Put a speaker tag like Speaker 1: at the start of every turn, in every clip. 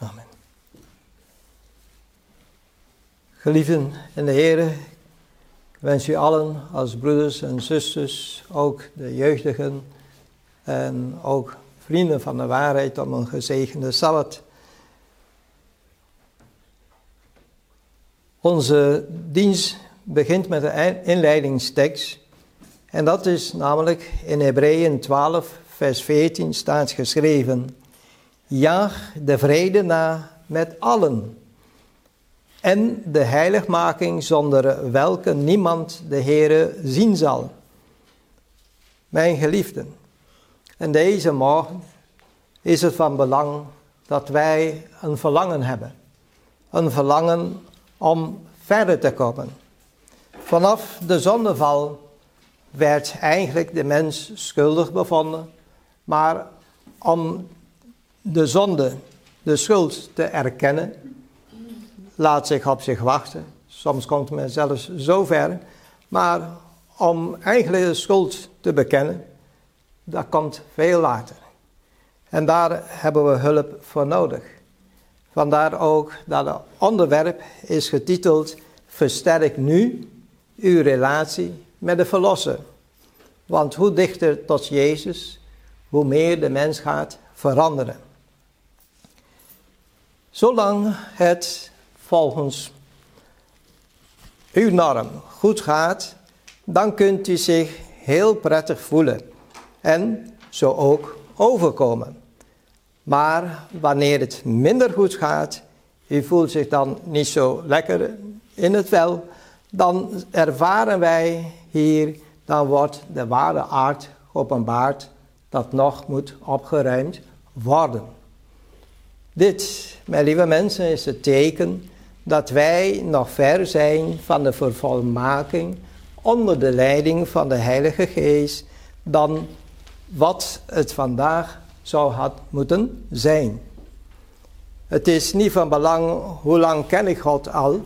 Speaker 1: Amen. Geliefden in de Heer, ik wens u allen als broeders en zusters, ook de jeugdigen en ook vrienden van de waarheid, om een gezegende Sabbat. Onze dienst begint met een inleidingstekst. En dat is namelijk in Hebreeën 12, vers 14 staat geschreven. Jaag de vrede na met allen. En de heiligmaking zonder welke niemand de Heere zien zal. Mijn geliefden, en deze morgen is het van belang dat wij een verlangen hebben. Een verlangen om verder te komen. Vanaf de zondeval werd eigenlijk de mens schuldig bevonden, maar om de zonde, de schuld te erkennen, laat zich op zich wachten. Soms komt men zelfs zo ver, maar om eigenlijk de schuld te bekennen, dat komt veel later. En daar hebben we hulp voor nodig. Vandaar ook dat het onderwerp is getiteld Versterk nu uw relatie met de Verlosser. Want hoe dichter tot Jezus, hoe meer de mens gaat veranderen. Zolang het volgens uw norm goed gaat, dan kunt u zich heel prettig voelen en zo ook overkomen. Maar wanneer het minder goed gaat, u voelt zich dan niet zo lekker in het wel, dan ervaren wij hier, dan wordt de ware aard geopenbaard dat nog moet opgeruimd worden. Dit, mijn lieve mensen, is het teken dat wij nog ver zijn van de vervolmaking onder de leiding van de Heilige Geest dan wat het vandaag zou had moeten zijn. Het is niet van belang hoe lang ken ik God al.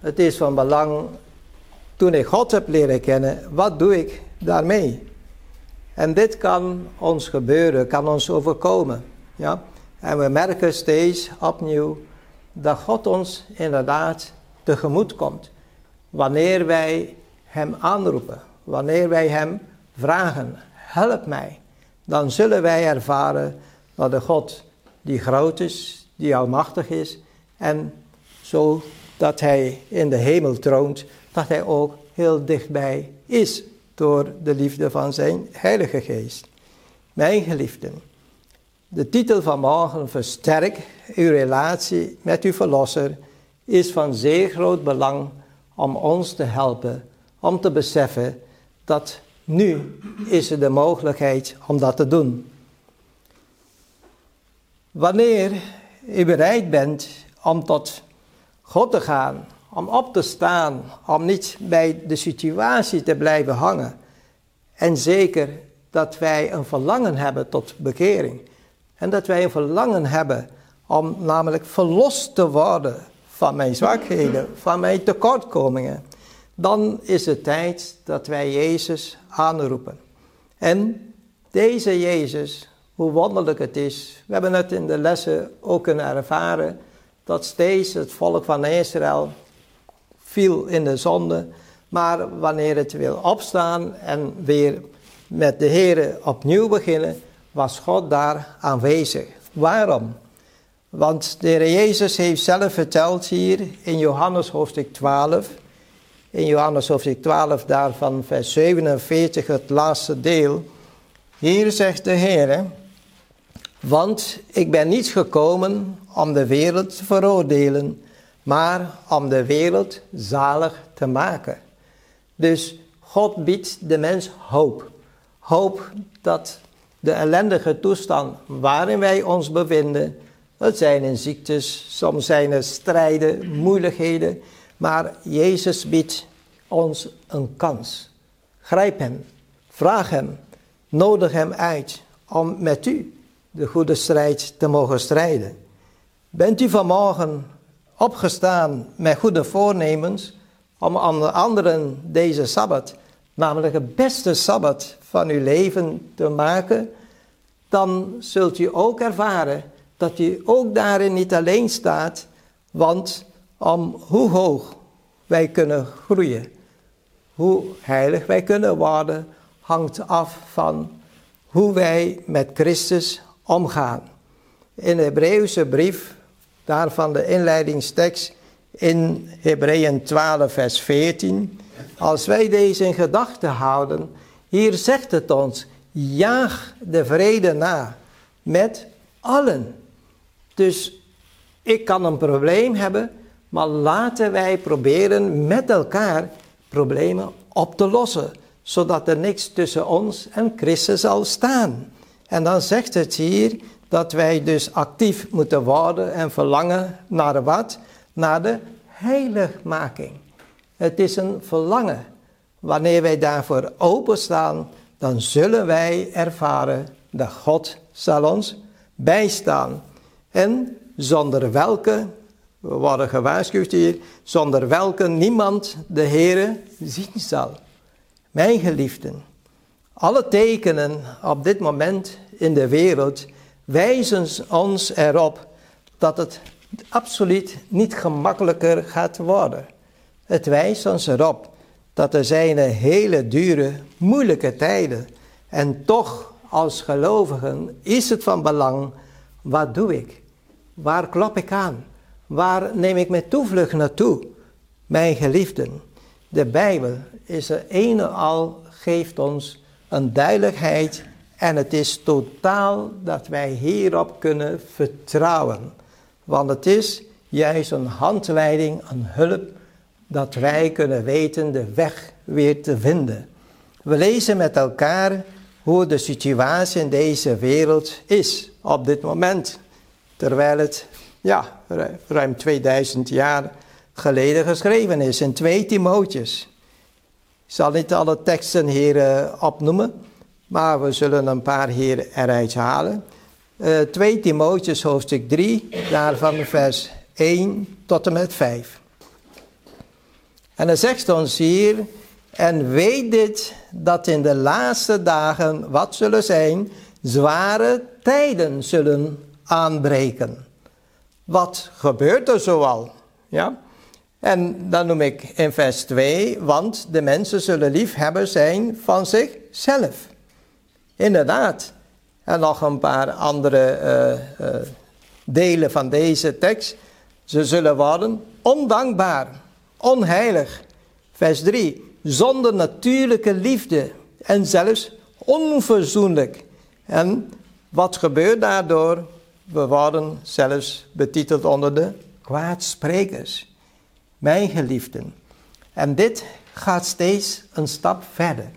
Speaker 1: Het is van belang toen ik God heb leren kennen, wat doe ik daarmee? En dit kan ons gebeuren, kan ons overkomen. Ja? En we merken steeds opnieuw dat God ons inderdaad tegemoet komt. Wanneer wij Hem aanroepen, wanneer wij Hem vragen, help mij. Dan zullen wij ervaren dat de God die groot is, die almachtig is en zo dat Hij in de hemel troont, dat Hij ook heel dichtbij is door de liefde van Zijn Heilige Geest. Mijn geliefden, de titel van morgen Versterk uw relatie met uw Verlosser is van zeer groot belang om ons te helpen om te beseffen dat nu is er de mogelijkheid om dat te doen. Wanneer u bereid bent om tot God te gaan, om op te staan, om niet bij de situatie te blijven hangen. En zeker dat wij een verlangen hebben tot bekering. En dat wij een verlangen hebben om namelijk verlost te worden van mijn zwakheden, van mijn tekortkomingen. Dan is het tijd dat wij Jezus aanroepen. En deze Jezus, hoe wonderlijk het is, we hebben het in de lessen ook kunnen ervaren, dat steeds het volk van Israël viel in de zonde, maar wanneer het wil opstaan en weer met de Heer opnieuw beginnen, was God daar aanwezig. Waarom? Want de Heer Jezus heeft zelf verteld hier in Johannes hoofdstuk 12, in Johannes hoofdstuk 12 daarvan vers 47, het laatste deel. Hier zegt de Heer, want ik ben niet gekomen om de wereld te veroordelen, maar om de wereld zalig te maken. Dus God biedt de mens hoop. Hoop dat de ellendige toestand waarin wij ons bevinden, het zijn in ziektes, soms zijn er strijden, moeilijkheden, maar Jezus biedt ons een kans. Grijp Hem, vraag Hem, nodig Hem uit om met u de goede strijd te mogen strijden. Bent u vanmorgen opgestaan met goede voornemens om anderen deze Sabbat, namelijk het beste Sabbat van uw leven te maken, dan zult u ook ervaren dat u ook daarin niet alleen staat, want om hoe hoog wij kunnen groeien, hoe heilig wij kunnen worden, hangt af van hoe wij met Christus omgaan. In de Hebreeuwse brief, daarvan de inleidingstekst in Hebreeën 12, vers 14. Als wij deze in gedachten houden, hier zegt het ons, jaag de vrede na met allen. Dus ik kan een probleem hebben, maar laten wij proberen met elkaar problemen op te lossen, zodat er niks tussen ons en Christus zal staan. En dan zegt het hier dat wij dus actief moeten worden en verlangen naar wat? Naar de heiligmaking. Het is een verlangen. Wanneer wij daarvoor openstaan, dan zullen wij ervaren dat God zal ons bijstaan. En zonder welke, we worden gewaarschuwd hier, zonder welke niemand de Heere zien zal. Mijn geliefden, alle tekenen op dit moment in de wereld wijzen ons erop dat het absoluut niet gemakkelijker gaat worden. Het wijst ons erop dat er zijn hele dure, moeilijke tijden. En toch, als gelovigen, is het van belang, wat doe ik? Waar klop ik aan? Waar neem ik mijn toevlucht naartoe? Mijn geliefden, de Bijbel is er ene al, geeft ons een duidelijkheid en het is totaal dat wij hierop kunnen vertrouwen. Want het is juist een handleiding, een hulp, dat wij kunnen weten de weg weer te vinden. We lezen met elkaar hoe de situatie in deze wereld is op dit moment. Terwijl het ja, ruim 2000 jaar geleden geschreven is in twee Timootjes. Ik zal niet alle teksten hier uh, opnoemen, maar we zullen een paar hier eruit halen. Uh, 2 Timootjes hoofdstuk 3, daarvan vers 1 tot en met 5. En dan zegt ons hier, en weet dit, dat in de laatste dagen wat zullen zijn, zware tijden zullen aanbreken. Wat gebeurt er zoal? Ja? En dan noem ik in vers 2, want de mensen zullen liefhebber zijn van zichzelf. Inderdaad. En nog een paar andere uh, uh, delen van deze tekst. Ze zullen worden ondankbaar, onheilig. Vers 3, zonder natuurlijke liefde en zelfs onverzoenlijk. En wat gebeurt daardoor? We worden zelfs betiteld onder de kwaadsprekers mijn geliefden. En dit gaat steeds een stap verder.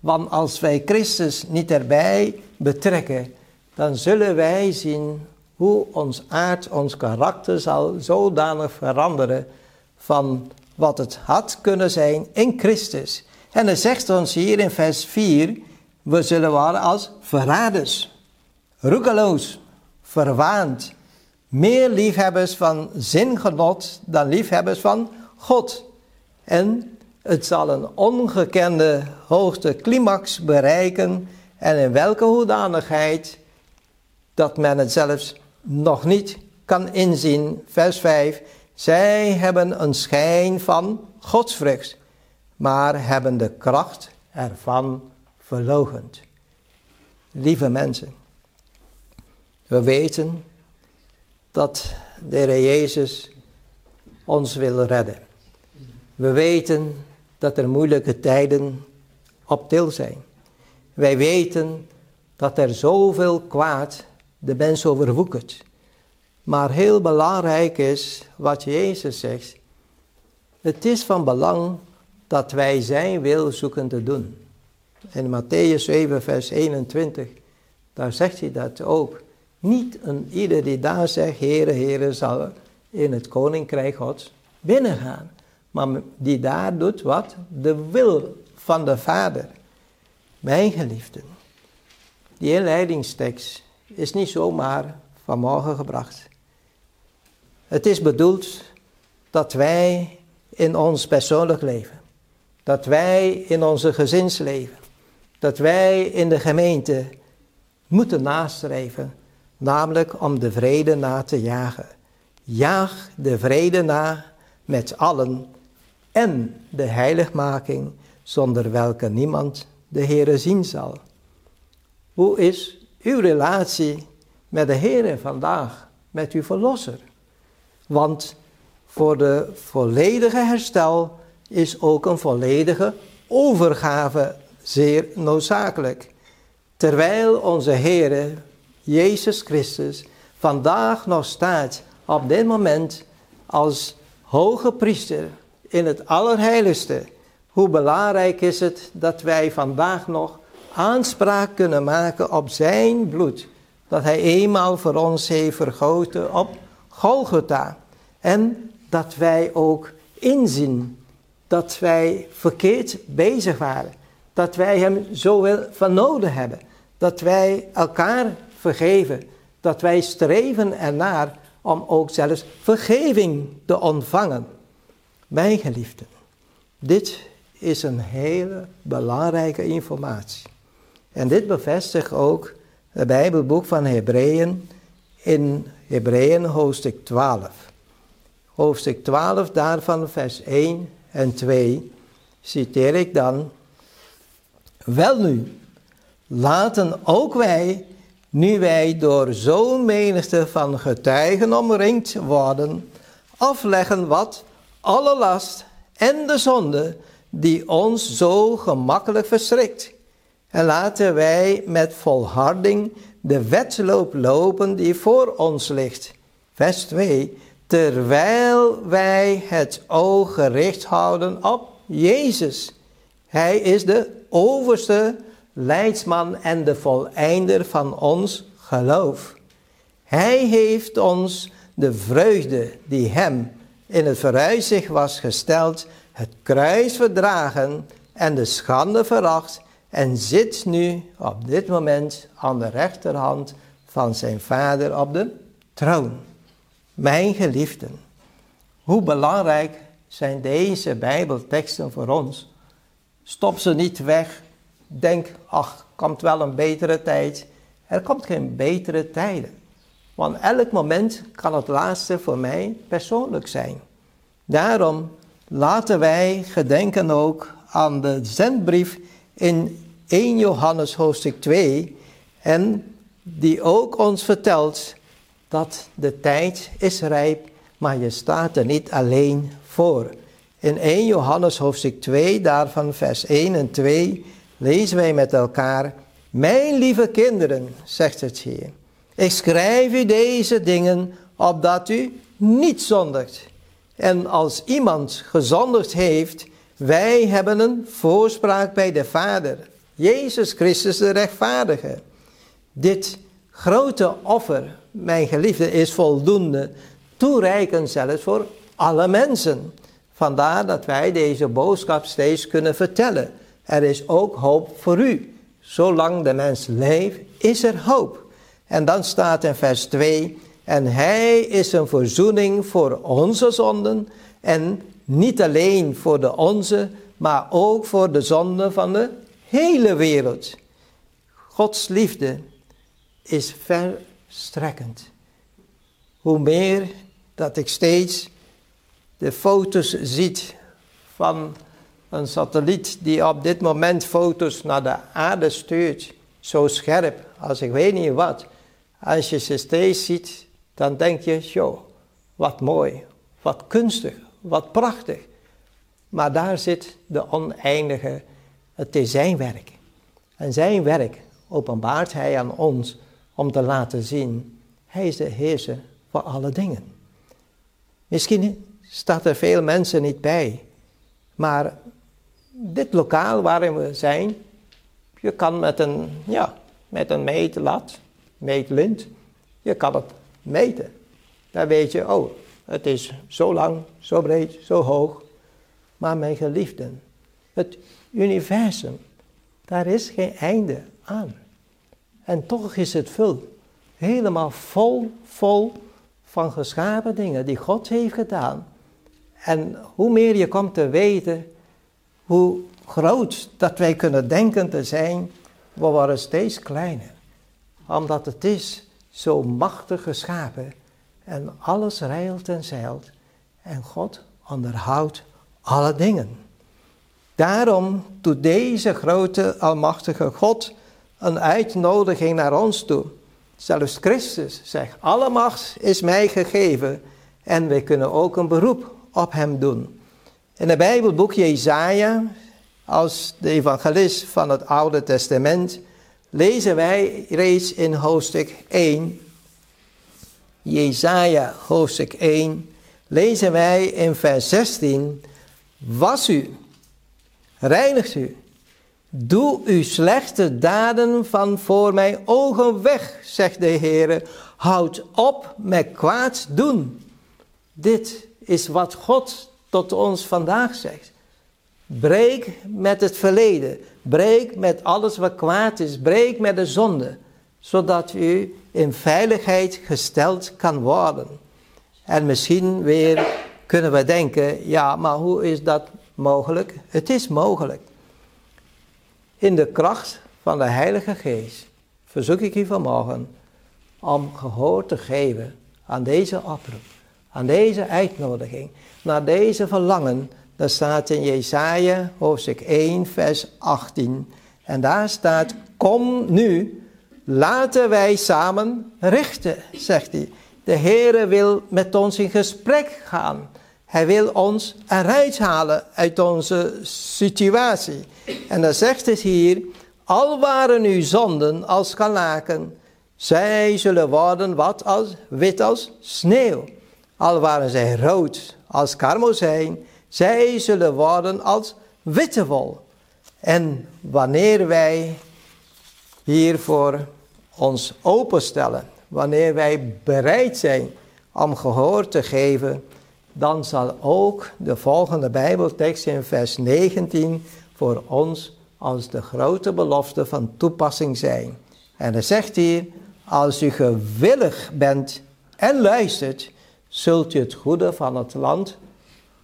Speaker 1: Want als wij Christus niet erbij betrekken, dan zullen wij zien hoe ons aard, ons karakter zal zodanig veranderen van wat het had kunnen zijn in Christus. En hij zegt ons hier in vers 4, we zullen worden als verraders, roekeloos, verwaand, meer liefhebbers van zingenot dan liefhebbers van God. En het zal een ongekende hoogte climax bereiken en in welke hoedanigheid dat men het zelfs nog niet kan inzien. Vers 5. Zij hebben een schijn van godsvrucht, maar hebben de kracht ervan verlogend. Lieve mensen, we weten dat de Heer Jezus ons wil redden. We weten dat er moeilijke tijden op til zijn. Wij weten dat er zoveel kwaad de mens overwoekert. Maar heel belangrijk is wat Jezus zegt. Het is van belang dat wij zijn wil zoeken te doen. In Matthäus 7, vers 21, daar zegt hij dat ook. Niet een ieder die daar zegt, Heere, Heere, zal in het koninkrijk Gods binnengaan. Maar die daar doet wat? De wil van de Vader. Mijn geliefden. Die inleidingstekst is niet zomaar vanmorgen gebracht. Het is bedoeld dat wij in ons persoonlijk leven, dat wij in onze gezinsleven, dat wij in de gemeente moeten nastreven namelijk om de vrede na te jagen. Jaag de vrede na met allen en de heiligmaking, zonder welke niemand de Heere zien zal. Hoe is uw relatie met de Heere vandaag, met uw Verlosser? Want voor de volledige herstel is ook een volledige overgave zeer noodzakelijk. Terwijl onze Heere Jezus Christus vandaag nog staat op dit moment als hoge priester in het Allerheiligste. Hoe belangrijk is het dat wij vandaag nog aanspraak kunnen maken op zijn bloed. Dat hij eenmaal voor ons heeft vergoten op Golgotha. En dat wij ook inzien dat wij verkeerd bezig waren. Dat wij hem zo van nodig hebben. Dat wij elkaar vergeven. Dat wij streven ernaar om ook zelfs vergeving te ontvangen. Mijn geliefden, dit is een hele belangrijke informatie. En dit bevestigt ook het Bijbelboek van Hebreeën in Hebreeën hoofdstuk 12. Hoofdstuk 12 daarvan vers 1 en 2 citeer ik dan. Wel nu, laten ook wij, nu wij door zo'n menigte van getuigen omringd worden, afleggen wat alle last en de zonde die ons zo gemakkelijk verstrikt. En laten wij met volharding de wedloop lopen die voor ons ligt. Vers 2. Terwijl wij het oog gericht houden op Jezus. Hij is de overste leidsman en de voleinder van ons geloof. Hij heeft ons de vreugde die hem in het vooruitzicht was gesteld, het kruis verdragen en de schande veracht en zit nu op dit moment aan de rechterhand van zijn vader op de troon. Mijn geliefden, hoe belangrijk zijn deze Bijbelteksten voor ons? Stop ze niet weg. Denk, ach, komt wel een betere tijd. Er komt geen betere tijden. Want elk moment kan het laatste voor mij persoonlijk zijn. Daarom laten wij gedenken ook aan de zendbrief in 1 Johannes hoofdstuk 2 en die ook ons vertelt dat de tijd is rijp, maar je staat er niet alleen voor. In 1 Johannes hoofdstuk 2, daarvan vers 1 en 2, lezen wij met elkaar, Mijn lieve kinderen, zegt het hier, ik schrijf u deze dingen opdat u niet zondigt. En als iemand gezondigd heeft, wij hebben een voorspraak bij de Vader, Jezus Christus de rechtvaardige. Dit grote offer, mijn geliefde, is voldoende, toereikend zelfs voor alle mensen. Vandaar dat wij deze boodschap steeds kunnen vertellen. Er is ook hoop voor u. Zolang de mens leeft, is er hoop. En dan staat in vers 2, en hij is een verzoening voor onze zonden en niet alleen voor de onze, maar ook voor de zonden van de hele wereld. Gods liefde is verstrekkend. Hoe meer dat ik steeds de foto's ziet van een satelliet die op dit moment foto's naar de aarde stuurt, zo scherp als ik weet niet wat. Als je ze steeds ziet, dan denk je, joh, wat mooi, wat kunstig, wat prachtig. Maar daar zit de oneindige, het is zijn werk. En zijn werk openbaart hij aan ons om te laten zien, hij is de heerser voor alle dingen. Misschien staat er veel mensen niet bij, maar dit lokaal waarin we zijn, je kan met een, ja, met een meetlat, meetlint, je kan het meten. Dan weet je, oh, het is zo lang, zo breed, zo hoog. Maar mijn geliefden, het universum, daar is geen einde aan. En toch is het vol, helemaal vol, vol van geschapen dingen die God heeft gedaan. En hoe meer je komt te weten, hoe groot dat wij kunnen denken te zijn, we worden steeds kleiner. Omdat het is zo machtig geschapen en alles rijlt en zeilt en God onderhoudt alle dingen. Daarom doet deze grote almachtige God een uitnodiging naar ons toe. Zelfs Christus zegt, alle macht is mij gegeven en wij kunnen ook een beroep op hem doen. In het Bijbelboek Jezaja, als de evangelist van het Oude Testament, lezen wij reeds in hoofdstuk 1, Jezaja hoofdstuk 1, lezen wij in vers 16, was u, reinigt u, doe uw slechte daden van voor mijn ogen weg, zegt de Heer, houd op met kwaad doen. Dit is wat God tot ons vandaag zegt. Breek met het verleden. Breek met alles wat kwaad is. Breek met de zonde. Zodat u in veiligheid gesteld kan worden. En misschien weer kunnen we denken, ja, maar hoe is dat mogelijk? Het is mogelijk. In de kracht van de Heilige Geest verzoek ik u vanmorgen om gehoor te geven aan deze oproep, aan deze uitnodiging, naar deze verlangen dat staat in Jesaja hoofdstuk 1 vers 18. En daar staat, kom nu, laten wij samen richten, zegt hij. De Heere wil met ons in gesprek gaan. Hij wil ons eruit halen uit onze situatie. En dan zegt het hier, al waren uw zonden als kalaken, zij zullen worden wat als wit als sneeuw. Al waren zij rood als karmozijn, zij zullen worden als witte wol. En wanneer wij hiervoor ons openstellen, wanneer wij bereid zijn om gehoor te geven, dan zal ook de volgende Bijbeltekst in vers 19 voor ons als de grote belofte van toepassing zijn. En er zegt hier, als u gewillig bent en luistert, zult u het goede van het land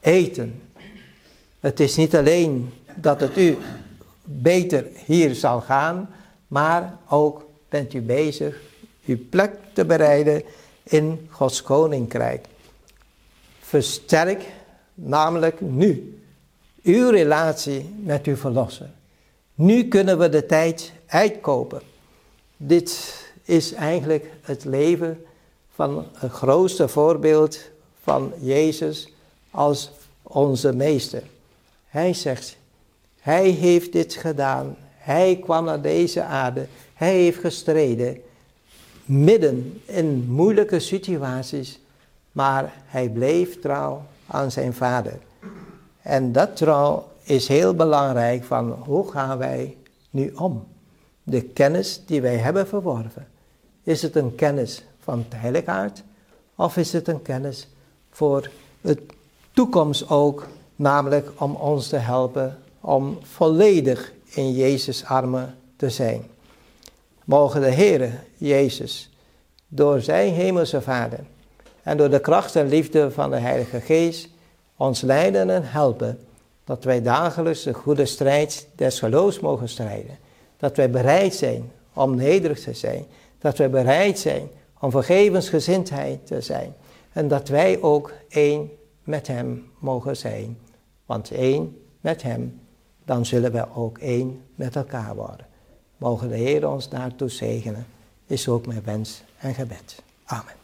Speaker 1: eten. Het is niet alleen dat het u beter hier zal gaan, maar ook bent u bezig uw plek te bereiden in Gods koninkrijk. Versterk namelijk nu uw relatie met uw verlosser. Nu kunnen we de tijd uitkopen. Dit is eigenlijk het leven van het grootste voorbeeld van Jezus als onze meester. Hij zegt, hij heeft dit gedaan. Hij kwam naar deze aarde. Hij heeft gestreden. Midden in moeilijke situaties. Maar hij bleef trouw aan zijn vader. En dat trouw is heel belangrijk van hoe gaan wij nu om? De kennis die wij hebben verworven. Is het een kennis van heiligheid? Of is het een kennis voor het toekomst ook, namelijk om ons te helpen om volledig in Jezus' armen te zijn. Mogen de Heere Jezus door zijn hemelse Vader en door de kracht en liefde van de Heilige Geest ons leiden en helpen dat wij dagelijks de goede strijd des geloofs mogen strijden. Dat wij bereid zijn om nederig te zijn. Dat wij bereid zijn om vergevensgezindheid te zijn. En dat wij ook één met Hem mogen zijn. Want één met Hem, dan zullen we ook één met elkaar worden. Mogen de Heer ons daartoe zegenen, is ook mijn wens en gebed. Amen.